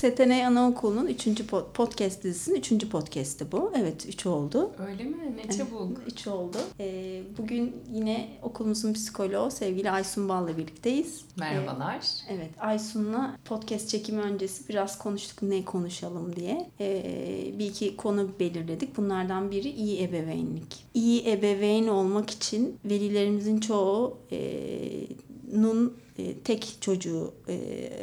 Setenay Anaokulu'nun 3. podcast dizisinin 3. podcast'i bu. Evet 3 oldu. Öyle mi? Ne çabuk. 3 oldu. Ee, bugün yine okulumuzun psikoloğu sevgili Aysun Bal'la birlikteyiz. Merhabalar. Ee, evet Aysun'la podcast çekimi öncesi biraz konuştuk ne konuşalım diye. Ee, bir iki konu belirledik. Bunlardan biri iyi ebeveynlik. İyi ebeveyn olmak için velilerimizin çoğu e, nun tek çocuğu e,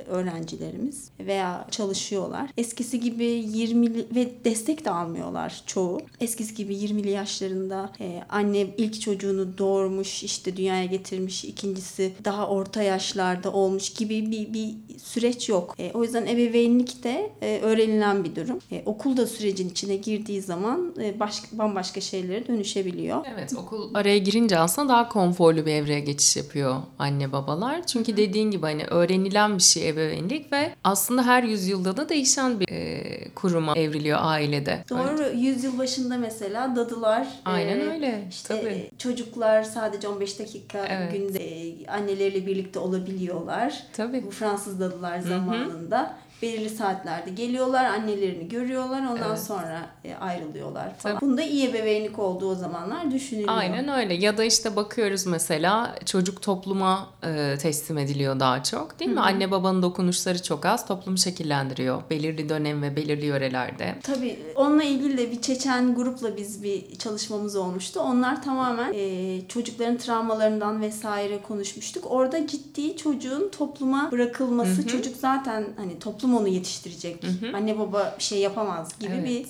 öğrencilerimiz veya çalışıyorlar. Eskisi gibi 20 ve destek de almıyorlar çoğu. Eskisi gibi 20'li yaşlarında e, anne ilk çocuğunu doğurmuş, işte dünyaya getirmiş, ikincisi daha orta yaşlarda olmuş gibi bir, bir süreç yok. O yüzden ebeveynlik de öğrenilen bir durum. Okul sürecin içine girdiği zaman başka, bambaşka şeylere dönüşebiliyor. Evet okul araya girince aslında daha konforlu bir evreye geçiş yapıyor anne babalar. Çünkü çünkü dediğin gibi hani öğrenilen bir şey ebeveynlik ve aslında her yüzyılda da değişen bir e, kuruma evriliyor ailede. Doğru. Evet. Yüzyıl başında mesela dadılar. Aynen e, öyle. İşte Tabii. çocuklar sadece 15 dakika evet. günde e, anneleriyle birlikte olabiliyorlar. Tabii. Bu Fransız dadılar zamanında. Hı-hı belirli saatlerde geliyorlar, annelerini görüyorlar, ondan evet. sonra e, ayrılıyorlar falan. Tabii. Bunda iyi ebeveynlik olduğu o zamanlar düşünülüyor. Aynen öyle. Ya da işte bakıyoruz mesela çocuk topluma e, teslim ediliyor daha çok değil mi? Hı-hı. Anne babanın dokunuşları çok az. Toplum şekillendiriyor. Belirli dönem ve belirli yörelerde. Tabii. Onunla ilgili de bir Çeçen grupla biz bir çalışmamız olmuştu. Onlar tamamen e, çocukların travmalarından vesaire konuşmuştuk. Orada ciddi çocuğun topluma bırakılması. Hı-hı. Çocuk zaten hani toplum toplum onu yetiştirecek. Hı hı. Anne baba bir şey yapamaz gibi evet. bir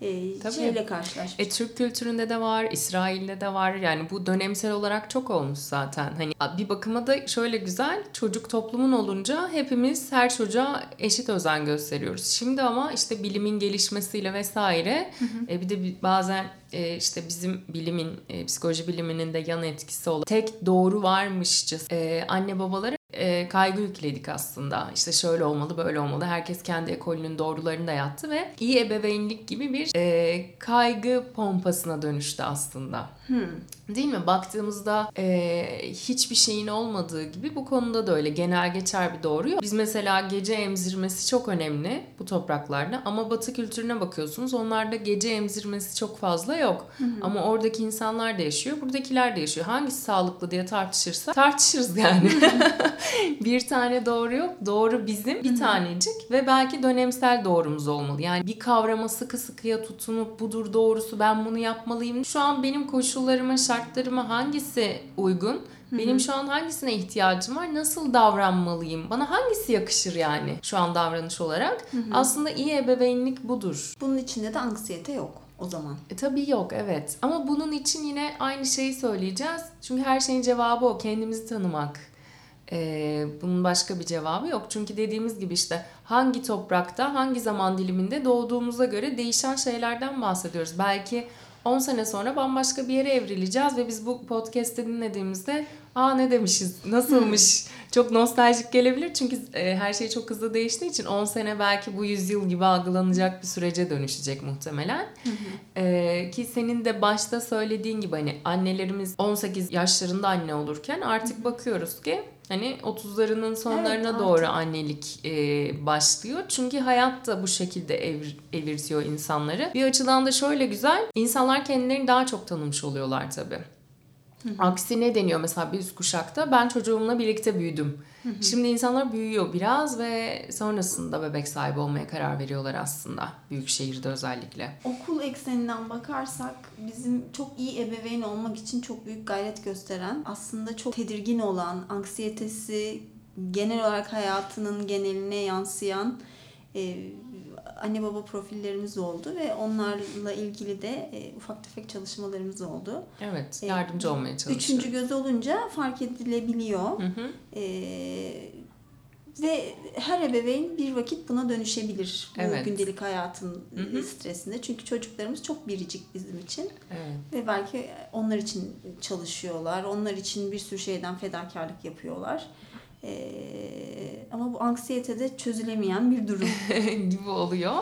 e, Tabii. şeyle karşılaşmış. E, Türk kültüründe de var, İsrail'de de var. Yani bu dönemsel olarak çok olmuş zaten. Hani bir bakıma da şöyle güzel, çocuk toplumun olunca hepimiz her çocuğa eşit özen gösteriyoruz. Şimdi ama işte bilimin gelişmesiyle vesaire hı hı. E, bir de bazen e, işte bizim bilimin, e, psikoloji biliminin de yan etkisi olan tek doğru varmışçı e, anne babaları e, kaygı yükledik aslında. İşte şöyle olmalı, böyle olmalı. Herkes kendi ekolünün doğrularını da yattı ve iyi ebeveynlik gibi bir e, kaygı pompasına dönüştü aslında. Hmm. Değil mi? Baktığımızda e, hiçbir şeyin olmadığı gibi bu konuda da öyle genel geçer bir doğru yok. Biz mesela gece emzirmesi çok önemli bu topraklarda ama batı kültürüne bakıyorsunuz onlarda gece emzirmesi çok fazla yok. Hı Ama oradaki insanlar da yaşıyor, buradakiler de yaşıyor. Hangisi sağlıklı diye tartışırsa tartışırız yani. bir tane doğru yok. Doğru bizim bir tanecik ve belki dönemsel doğrumuz olmalı. Yani bir kavrama sıkı sıkıya tutunup budur doğrusu ben bunu yapmalıyım. Şu an benim koşullarıma, şartlarıma hangisi uygun? Benim şu an hangisine ihtiyacım var? Nasıl davranmalıyım? Bana hangisi yakışır yani şu an davranış olarak? Aslında iyi ebeveynlik budur. Bunun içinde de anksiyete yok o zaman. E, tabii yok evet. Ama bunun için yine aynı şeyi söyleyeceğiz. Çünkü her şeyin cevabı o. Kendimizi tanımak. Ee, bunun başka bir cevabı yok. Çünkü dediğimiz gibi işte hangi toprakta, hangi zaman diliminde doğduğumuza göre değişen şeylerden bahsediyoruz. Belki 10 sene sonra bambaşka bir yere evrileceğiz ve biz bu podcast'i dinlediğimizde aa ne demişiz, nasılmış çok nostaljik gelebilir. Çünkü e, her şey çok hızlı değiştiği için 10 sene belki bu yüzyıl gibi algılanacak bir sürece dönüşecek muhtemelen. E, ki senin de başta söylediğin gibi hani annelerimiz 18 yaşlarında anne olurken artık bakıyoruz ki hani 30'larının sonlarına evet, doğru annelik e, başlıyor. Çünkü hayat da bu şekilde evir, evirtiyor insanları. Bir açıdan da şöyle güzel. insanlar kendilerini daha çok tanımış oluyorlar tabii. Aksi ne deniyor mesela bir üst kuşakta ben çocuğumla birlikte büyüdüm. Şimdi insanlar büyüyor biraz ve sonrasında bebek sahibi olmaya karar veriyorlar aslında. Büyük şehirde özellikle. Okul ekseninden bakarsak bizim çok iyi ebeveyn olmak için çok büyük gayret gösteren, aslında çok tedirgin olan, anksiyetesi genel olarak hayatının geneline yansıyan e, anne baba profillerimiz oldu ve onlarla ilgili de e, ufak tefek çalışmalarımız oldu. Evet, e, yardımcı e, olmaya çalışıyoruz. Üçüncü göz olunca fark edilebiliyor. Hı hı. E, ve her ebeveyn bir vakit buna dönüşebilir bu evet. gündelik hayatın hı hı. stresinde. Çünkü çocuklarımız çok biricik bizim için. Evet. Ve belki onlar için çalışıyorlar. Onlar için bir sürü şeyden fedakarlık yapıyorlar. Ee, ama bu anksiyete de çözülemeyen bir durum. gibi oluyor.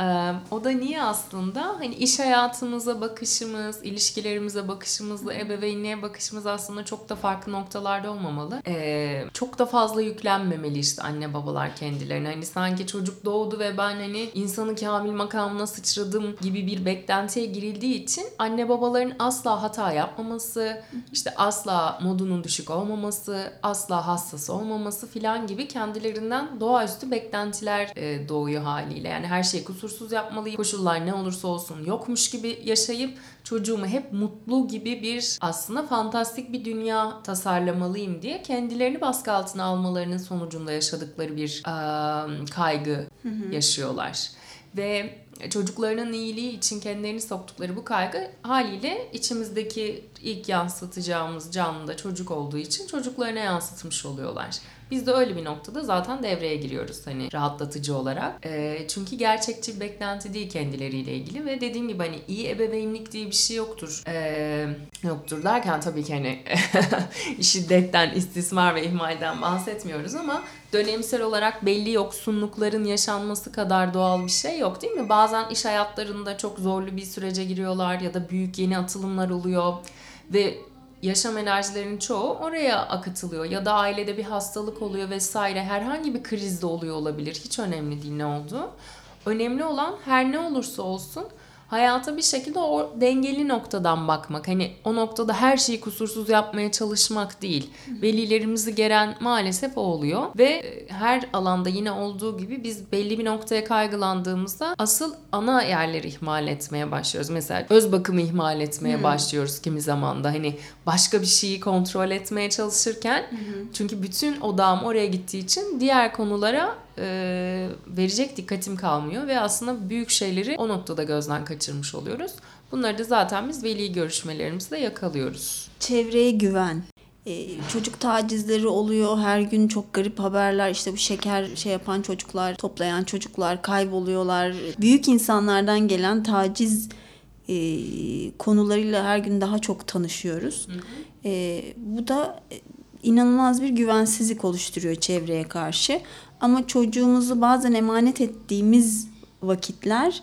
Ee, o da niye aslında hani iş hayatımıza bakışımız, ilişkilerimize bakışımızla ebeveynliğe bakışımız aslında çok da farklı noktalarda olmamalı. Ee, çok da fazla yüklenmemeli işte anne babalar kendilerine. Hani sanki çocuk doğdu ve ben hani insanı kamil makamına sıçradım gibi bir beklentiye girildiği için anne babaların asla hata yapmaması, işte asla modunun düşük olmaması, asla hassas olmaması filan gibi kendilerinden doğaüstü beklentiler doğuyor haliyle. Yani her şey kusursuz yapmalıyım. Koşullar ne olursa olsun yokmuş gibi yaşayıp çocuğumu hep mutlu gibi bir aslında fantastik bir dünya tasarlamalıyım diye kendilerini baskı altına almalarının sonucunda yaşadıkları bir e, kaygı yaşıyorlar. Ve çocuklarının iyiliği için kendilerini soktukları bu kaygı haliyle içimizdeki ilk yansıtacağımız canlı da çocuk olduğu için çocuklarına yansıtmış oluyorlar. Biz de öyle bir noktada zaten devreye giriyoruz hani rahatlatıcı olarak. E, çünkü gerçekçi bir beklenti değil kendileriyle ilgili ve dediğim gibi hani iyi ebeveynlik diye bir şey yoktur. E, yoktur derken tabii ki hani şiddetten, istismar ve ihmalden bahsetmiyoruz ama dönemsel olarak belli yoksunlukların yaşanması kadar doğal bir şey yok değil mi? Bazen iş hayatlarında çok zorlu bir sürece giriyorlar ya da büyük yeni atılımlar oluyor ve yaşam enerjilerinin çoğu oraya akıtılıyor ya da ailede bir hastalık oluyor vesaire herhangi bir kriz de oluyor olabilir hiç önemli değil ne olduğu. Önemli olan her ne olursa olsun hayata bir şekilde o dengeli noktadan bakmak. Hani o noktada her şeyi kusursuz yapmaya çalışmak değil. Velilerimizi geren maalesef o oluyor. Ve her alanda yine olduğu gibi biz belli bir noktaya kaygılandığımızda asıl ana yerleri ihmal etmeye başlıyoruz. Mesela öz bakımı ihmal etmeye hmm. başlıyoruz kimi zamanda. Hani başka bir şeyi kontrol etmeye çalışırken hmm. çünkü bütün odağım oraya gittiği için diğer konulara e, verecek dikkatim kalmıyor ve aslında büyük şeyleri o noktada gözden kaçırmış oluyoruz. Bunları da zaten biz veli görüşmelerimizde yakalıyoruz. Çevreye güven. Ee, çocuk tacizleri oluyor. Her gün çok garip haberler. İşte bu şeker şey yapan çocuklar, toplayan çocuklar kayboluyorlar. Büyük insanlardan gelen taciz e, konularıyla her gün daha çok tanışıyoruz. Hı hı. E, bu da inanılmaz bir güvensizlik oluşturuyor çevreye karşı. Ama çocuğumuzu bazen emanet ettiğimiz vakitler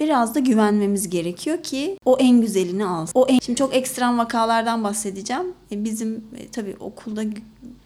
biraz da güvenmemiz gerekiyor ki o en güzelini alsın. O en... Şimdi çok ekstrem vakalardan bahsedeceğim. E, bizim e, tabii okulda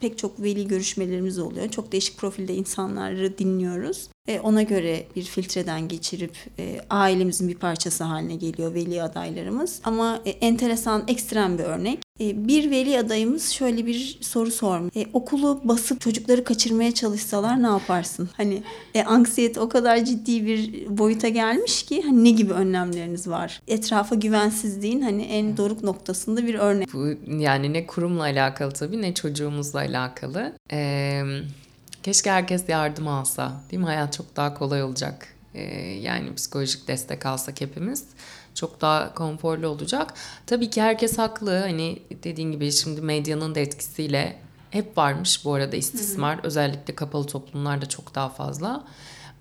pek çok veli görüşmelerimiz oluyor. Çok değişik profilde insanları dinliyoruz. Ona göre bir filtreden geçirip e, ailemizin bir parçası haline geliyor veli adaylarımız. Ama e, enteresan, ekstrem bir örnek. E, bir veli adayımız şöyle bir soru sormuş. E, okulu basıp çocukları kaçırmaya çalışsalar ne yaparsın? Hani e, anksiyete o kadar ciddi bir boyuta gelmiş ki hani ne gibi önlemleriniz var? Etrafa güvensizliğin hani en doruk noktasında bir örnek. Bu yani ne kurumla alakalı tabii ne çocuğumuzla alakalı. Eee Keşke herkes yardım alsa. Değil mi? Hayat çok daha kolay olacak. Ee, yani psikolojik destek alsak hepimiz çok daha konforlu olacak. Tabii ki herkes haklı. Hani dediğin gibi şimdi medyanın da etkisiyle hep varmış bu arada istismar. Hı hı. Özellikle kapalı toplumlarda çok daha fazla.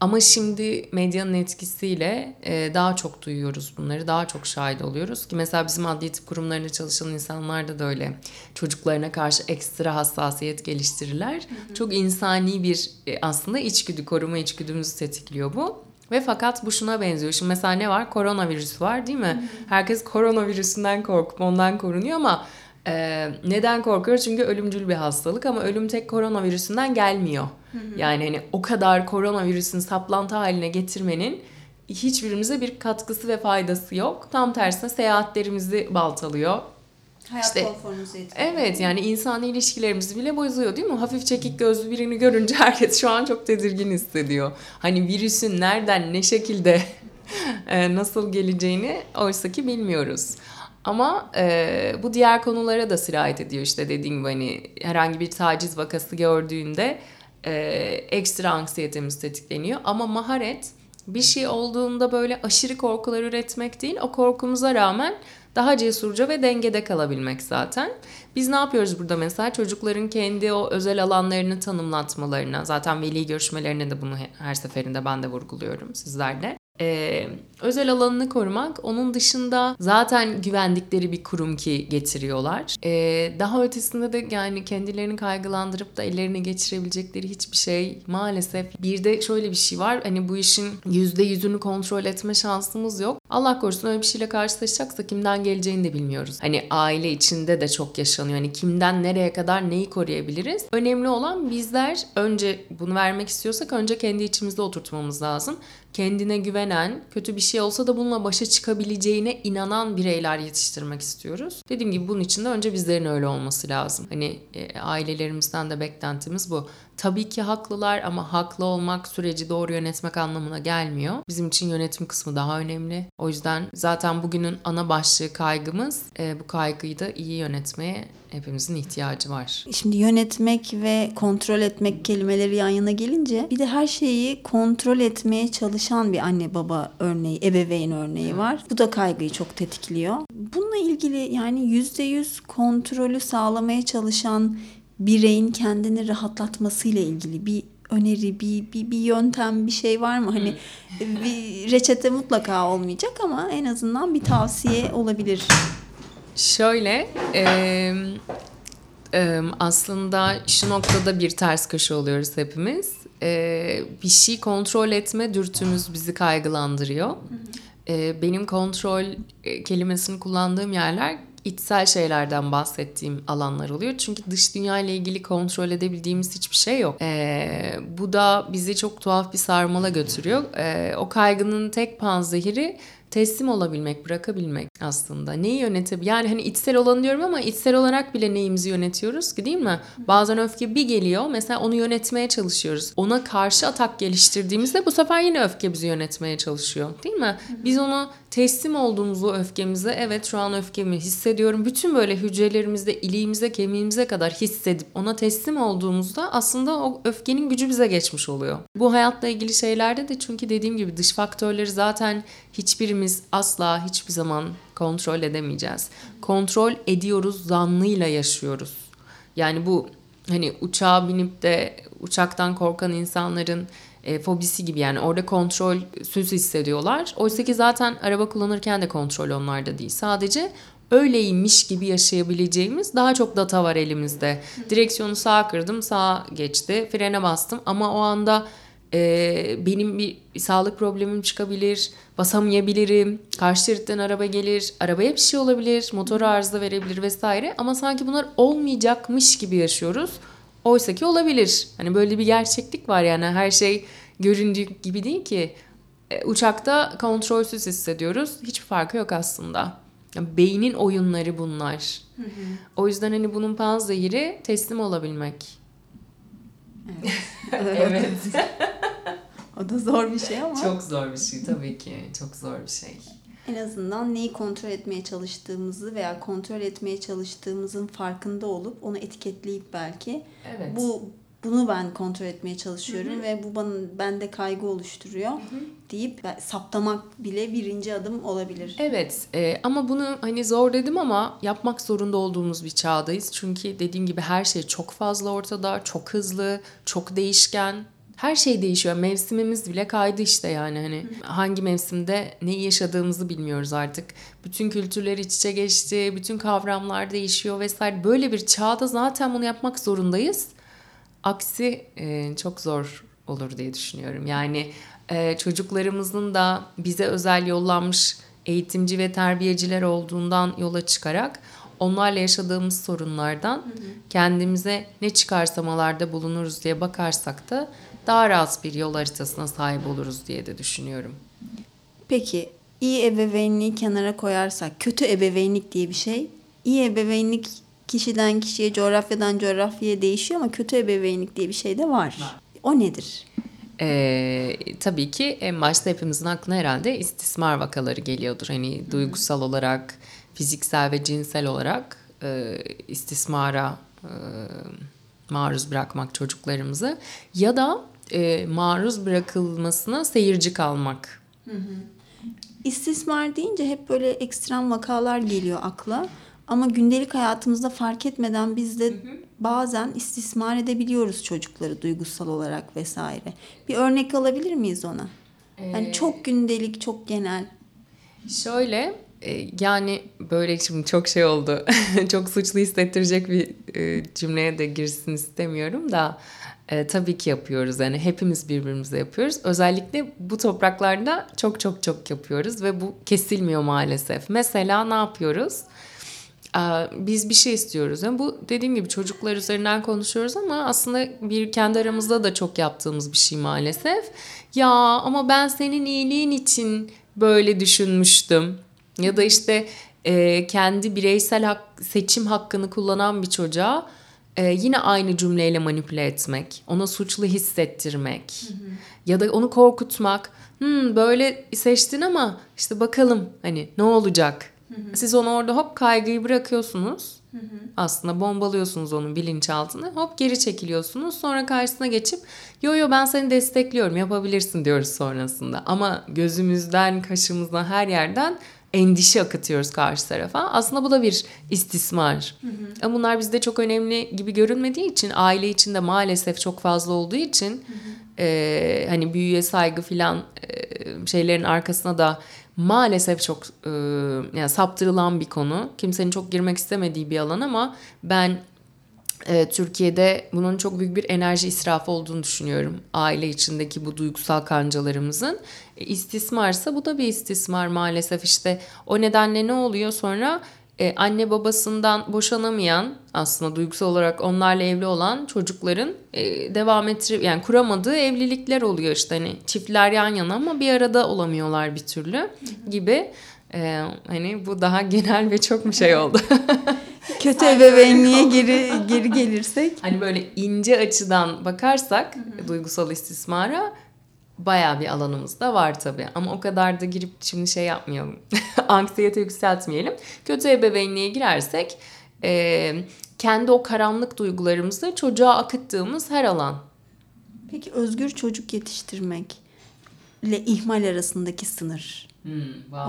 Ama şimdi medyanın etkisiyle e, daha çok duyuyoruz bunları, daha çok şahit oluyoruz ki mesela bizim adli tıp kurumlarında çalışan insanlarda da öyle çocuklarına karşı ekstra hassasiyet geliştirirler. Hı hı. Çok insani bir e, aslında içgüdü, koruma içgüdümüzü tetikliyor bu. Ve fakat bu şuna benziyor. Şimdi mesela ne var? Koronavirüs var değil mi? Hı hı. Herkes koronavirüsünden korkup ondan korunuyor ama ee, neden korkuyoruz? Çünkü ölümcül bir hastalık ama ölüm tek koronavirüsünden gelmiyor. Hı hı. Yani hani o kadar koronavirüsün saplantı haline getirmenin hiçbirimize bir katkısı ve faydası yok. Tam tersine seyahatlerimizi baltalıyor. Hayat işte, konforumuzu etkiliyor. Evet yani insani ilişkilerimizi bile bozuyor değil mi? Hafif çekik gözlü birini görünce herkes şu an çok tedirgin hissediyor. Hani virüsün nereden ne şekilde nasıl geleceğini oysaki bilmiyoruz. Ama e, bu diğer konulara da sirayet ediyor işte dediğim gibi hani herhangi bir taciz vakası gördüğünde e, ekstra anksiyetemiz tetikleniyor. Ama maharet bir şey olduğunda böyle aşırı korkular üretmek değil o korkumuza rağmen daha cesurca ve dengede kalabilmek zaten. Biz ne yapıyoruz burada mesela çocukların kendi o özel alanlarını tanımlatmalarına zaten veli görüşmelerine de bunu her seferinde ben de vurguluyorum sizlerle. Ee, Özel alanını korumak. Onun dışında zaten güvendikleri bir kurum ki getiriyorlar. Ee, daha ötesinde de yani kendilerini kaygılandırıp da ellerine geçirebilecekleri hiçbir şey maalesef. Bir de şöyle bir şey var. Hani bu işin yüzde yüzünü kontrol etme şansımız yok. Allah korusun öyle bir şeyle karşılaşacaksa kimden geleceğini de bilmiyoruz. Hani aile içinde de çok yaşanıyor. Hani kimden nereye kadar neyi koruyabiliriz? Önemli olan bizler önce bunu vermek istiyorsak önce kendi içimizde oturtmamız lazım. Kendine güvenen, kötü bir şey olsa da bununla başa çıkabileceğine inanan bireyler yetiştirmek istiyoruz. Dediğim gibi bunun için de önce bizlerin öyle olması lazım. Hani e, ailelerimizden de beklentimiz bu. Tabii ki haklılar ama haklı olmak süreci doğru yönetmek anlamına gelmiyor. Bizim için yönetim kısmı daha önemli. O yüzden zaten bugünün ana başlığı kaygımız. E, bu kaygıyı da iyi yönetmeye hepimizin ihtiyacı var. Şimdi yönetmek ve kontrol etmek kelimeleri yan yana gelince bir de her şeyi kontrol etmeye çalışan bir anne baba örneği, ebeveyn örneği var. Bu da kaygıyı çok tetikliyor. Bununla ilgili yani yüzde yüz kontrolü sağlamaya çalışan bireyin kendini rahatlatmasıyla ilgili bir öneri, bir, bir, bir yöntem, bir şey var mı? Hani bir reçete mutlaka olmayacak ama en azından bir tavsiye olabilir. Şöyle e, e, aslında şu noktada bir ters köşe oluyoruz hepimiz. E, bir şey kontrol etme dürtümüz bizi kaygılandırıyor. E, benim kontrol kelimesini kullandığım yerler içsel şeylerden bahsettiğim alanlar oluyor. Çünkü dış dünya ile ilgili kontrol edebildiğimiz hiçbir şey yok. Ee, bu da bizi çok tuhaf bir sarmala götürüyor. Ee, o kaygının tek panzehiri teslim olabilmek, bırakabilmek aslında. Neyi yönetebil yani hani içsel olan diyorum ama içsel olarak bile neyimizi yönetiyoruz ki değil mi? Bazen öfke bir geliyor mesela onu yönetmeye çalışıyoruz. Ona karşı atak geliştirdiğimizde bu sefer yine öfke bizi yönetmeye çalışıyor değil mi? Biz onu teslim olduğumuzu öfkemize evet şu an öfkemi hissediyorum. Bütün böyle hücrelerimizde, iliğimize, kemiğimize kadar hissedip ona teslim olduğumuzda aslında o öfkenin gücü bize geçmiş oluyor. Bu hayatla ilgili şeylerde de çünkü dediğim gibi dış faktörleri zaten hiçbirimiz asla hiçbir zaman kontrol edemeyeceğiz. Kontrol ediyoruz zannıyla yaşıyoruz. Yani bu hani uçağa binip de uçaktan korkan insanların e, fobisi gibi yani orada kontrol söz hissediyorlar. Oysa ki zaten araba kullanırken de kontrol onlarda değil. Sadece öyleymiş gibi yaşayabileceğimiz daha çok data var elimizde. Direksiyonu sağa kırdım, sağa geçti, frene bastım ama o anda e, benim bir, sağlık problemim çıkabilir, basamayabilirim, karşı şeritten araba gelir, arabaya bir şey olabilir, motor arıza verebilir vesaire ama sanki bunlar olmayacakmış gibi yaşıyoruz. Oysa ki olabilir. Hani böyle bir gerçeklik var yani her şey göründüğü gibi değil ki. E, uçakta kontrolsüz hissediyoruz. Hiçbir farkı yok aslında. Yani beynin oyunları bunlar. Hı hı. O yüzden hani bunun panzehiri teslim olabilmek. Evet. evet. o da zor bir şey ama. Çok zor bir şey tabii ki. Çok zor bir şey. En azından neyi kontrol etmeye çalıştığımızı veya kontrol etmeye çalıştığımızın farkında olup onu etiketleyip belki evet. bu bunu ben kontrol etmeye çalışıyorum hı hı. ve bu bana bende kaygı oluşturuyor hı hı. deyip saptamak bile birinci adım olabilir. Evet e, ama bunu hani zor dedim ama yapmak zorunda olduğumuz bir çağdayız. Çünkü dediğim gibi her şey çok fazla ortada, çok hızlı, çok değişken. Her şey değişiyor. Mevsimimiz bile kaydı işte yani hani hangi mevsimde neyi yaşadığımızı bilmiyoruz artık. Bütün kültürler iç içe geçti, bütün kavramlar değişiyor vesaire. Böyle bir çağda zaten bunu yapmak zorundayız. Aksi e, çok zor olur diye düşünüyorum. Yani e, çocuklarımızın da bize özel yollanmış eğitimci ve terbiyeciler olduğundan yola çıkarak onlarla yaşadığımız sorunlardan hı hı. kendimize ne çıkarsamalarda bulunuruz diye bakarsak da daha rahat bir yol haritasına sahip oluruz diye de düşünüyorum. Peki iyi ebeveynliği kenara koyarsak kötü ebeveynlik diye bir şey. İyi ebeveynlik kişiden kişiye, coğrafyadan coğrafyaya değişiyor ama kötü ebeveynlik diye bir şey de var. O nedir? Ee, tabii ki en başta hepimizin aklına herhalde istismar vakaları geliyordur. Hani Hı-hı. duygusal olarak, fiziksel ve cinsel olarak e, istismara e, maruz bırakmak çocuklarımızı ya da e, maruz bırakılmasına seyirci kalmak. Hı hı. İstismar deyince hep böyle ekstrem vakalar geliyor akla. Ama gündelik hayatımızda fark etmeden biz de hı hı. bazen istismar edebiliyoruz çocukları duygusal olarak vesaire. Bir örnek alabilir miyiz ona? Yani Ee, çok gündelik, çok genel. Şöyle e, yani böyle şimdi çok şey oldu. çok suçlu hissettirecek bir e, cümleye de girsin istemiyorum da e, tabii ki yapıyoruz. Yani hepimiz birbirimize yapıyoruz. Özellikle bu topraklarda çok çok çok yapıyoruz ve bu kesilmiyor maalesef. Mesela ne yapıyoruz? Aa, Biz bir şey istiyoruz. Yani bu dediğim gibi çocuklar üzerinden konuşuyoruz ama aslında bir kendi aramızda da çok yaptığımız bir şey maalesef. Ya ama ben senin iyiliğin için böyle düşünmüştüm. Ya da işte e, kendi bireysel hak, seçim hakkını kullanan bir çocuğa e, yine aynı cümleyle manipüle etmek, ona suçlu hissettirmek ya da onu korkutmak. Hmm, böyle seçtin ama işte bakalım hani ne olacak? Siz onu orada hop kaygıyı bırakıyorsunuz. Aslında bombalıyorsunuz onun bilinçaltını. Hop geri çekiliyorsunuz. Sonra karşısına geçip yo yo ben seni destekliyorum yapabilirsin diyoruz sonrasında. Ama gözümüzden, kaşımızdan her yerden endişe akıtıyoruz karşı tarafa. Aslında bu da bir istismar. Ama bunlar bizde çok önemli gibi görünmediği için aile içinde maalesef çok fazla olduğu için e, hani büyüye saygı filan e, şeylerin arkasına da maalesef çok e, yani saptırılan bir konu. Kimsenin çok girmek istemediği bir alan ama ben e, Türkiye'de bunun çok büyük bir enerji israfı olduğunu düşünüyorum. Aile içindeki bu duygusal kancalarımızın. E, istismarsa bu da bir istismar maalesef işte. O nedenle ne oluyor sonra? E, anne babasından boşanamayan aslında duygusal olarak onlarla evli olan çocukların e, devam ettirip yani kuramadığı evlilikler oluyor işte. Hani çiftler yan yana ama bir arada olamıyorlar bir türlü gibi. E, hani bu daha genel ve çok bir şey oldu. Kötü ebeveynliğe geri geri gelirsek. Hani böyle ince açıdan bakarsak duygusal istismara bayağı bir alanımız da var tabii. Ama o kadar da girip şimdi şey yapmayalım. Anksiyete yükseltmeyelim. Kötü ebeveynliğe girersek e, kendi o karanlık duygularımızı çocuğa akıttığımız her alan. Peki özgür çocuk yetiştirmek ile ihmal arasındaki sınır.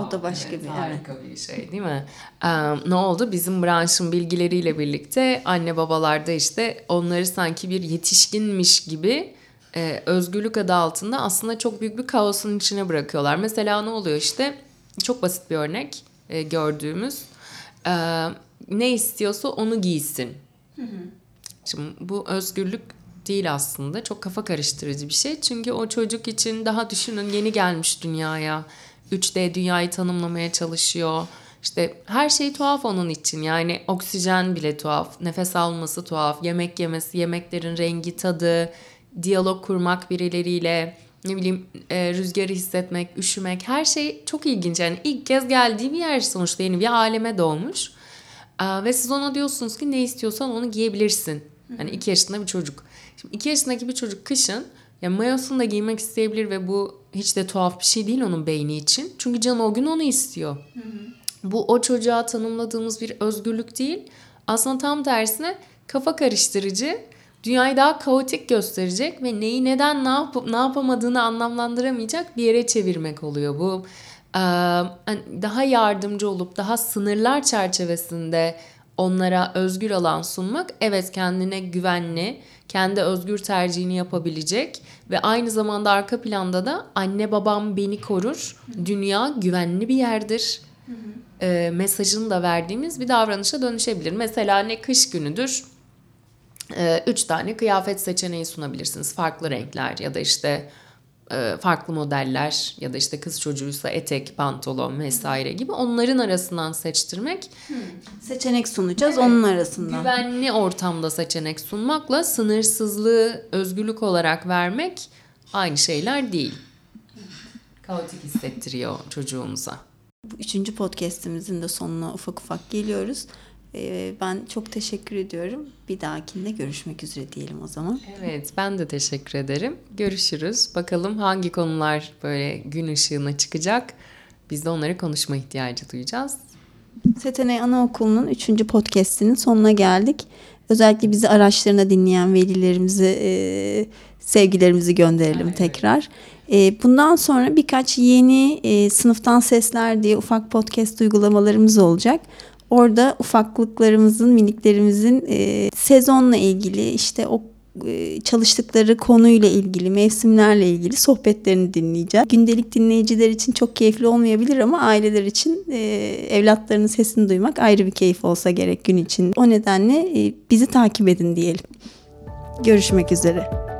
O da başka bir- harika bir şey değil mi? Ee, ne oldu? Bizim branşın bilgileriyle birlikte anne babalarda işte onları sanki bir yetişkinmiş gibi e, özgürlük adı altında aslında çok büyük bir kaosun içine bırakıyorlar. Mesela ne oluyor işte? Çok basit bir örnek e, gördüğümüz. Ee, ne istiyorsa onu giysin. Şimdi bu özgürlük değil aslında. Çok kafa karıştırıcı bir şey. Çünkü o çocuk için daha düşünün yeni gelmiş dünyaya. 3D dünyayı tanımlamaya çalışıyor. İşte her şey tuhaf onun için. Yani oksijen bile tuhaf, nefes alması tuhaf, yemek yemesi, yemeklerin rengi, tadı, diyalog kurmak birileriyle, ne bileyim e, rüzgarı hissetmek, üşümek her şey çok ilginç. Yani ilk kez geldiği bir yer sonuçta yeni bir aleme doğmuş. Aa, ve siz ona diyorsunuz ki ne istiyorsan onu giyebilirsin. Hani iki yaşında bir çocuk. Şimdi iki yaşındaki bir çocuk kışın ya mayosunu da giymek isteyebilir ve bu hiç de tuhaf bir şey değil onun beyni için. Çünkü canı o gün onu istiyor. Bu o çocuğa tanımladığımız bir özgürlük değil. Aslında tam tersine kafa karıştırıcı, dünyayı daha kaotik gösterecek ve neyi neden ne yapıp ne yapamadığını anlamlandıramayacak bir yere çevirmek oluyor bu. Hani daha yardımcı olup daha sınırlar çerçevesinde onlara özgür alan sunmak evet kendine güvenli, kendi özgür tercihini yapabilecek ve aynı zamanda arka planda da anne babam beni korur, dünya güvenli bir yerdir e, mesajını da verdiğimiz bir davranışa dönüşebilir. Mesela ne kış günüdür e, üç tane kıyafet seçeneği sunabilirsiniz. Farklı renkler ya da işte e, farklı modeller ya da işte kız çocuğuysa etek, pantolon vesaire gibi onların arasından seçtirmek Seçenek sunacağız onun arasından. güvenli ortamda seçenek sunmakla sınırsızlığı özgürlük olarak vermek aynı şeyler değil. Kaotik hissettiriyor çocuğumuza. Bu üçüncü podcastimizin de sonuna ufak ufak geliyoruz. Ee, ben çok teşekkür ediyorum. Bir dahakinde görüşmek üzere diyelim o zaman. Evet, ben de teşekkür ederim. Görüşürüz. Bakalım hangi konular böyle gün ışığına çıkacak. Biz de onları konuşma ihtiyacı duyacağız. Setenay Anaokulu'nun üçüncü podcastinin sonuna geldik. Özellikle bizi araçlarına dinleyen velilerimize e, sevgilerimizi gönderelim Evet. tekrar. E, bundan sonra birkaç yeni e, sınıftan sesler diye ufak podcast uygulamalarımız olacak. Orada ufaklıklarımızın, miniklerimizin e, sezonla ilgili işte o e, çalıştıkları konuyla ilgili, mevsimlerle ilgili sohbetlerini dinleyeceğiz. Gündelik dinleyiciler için çok keyifli olmayabilir ama aileler için e, evlatlarının sesini duymak ayrı bir keyif olsa gerek gün için. O nedenle e, bizi takip edin diyelim. Görüşmek üzere.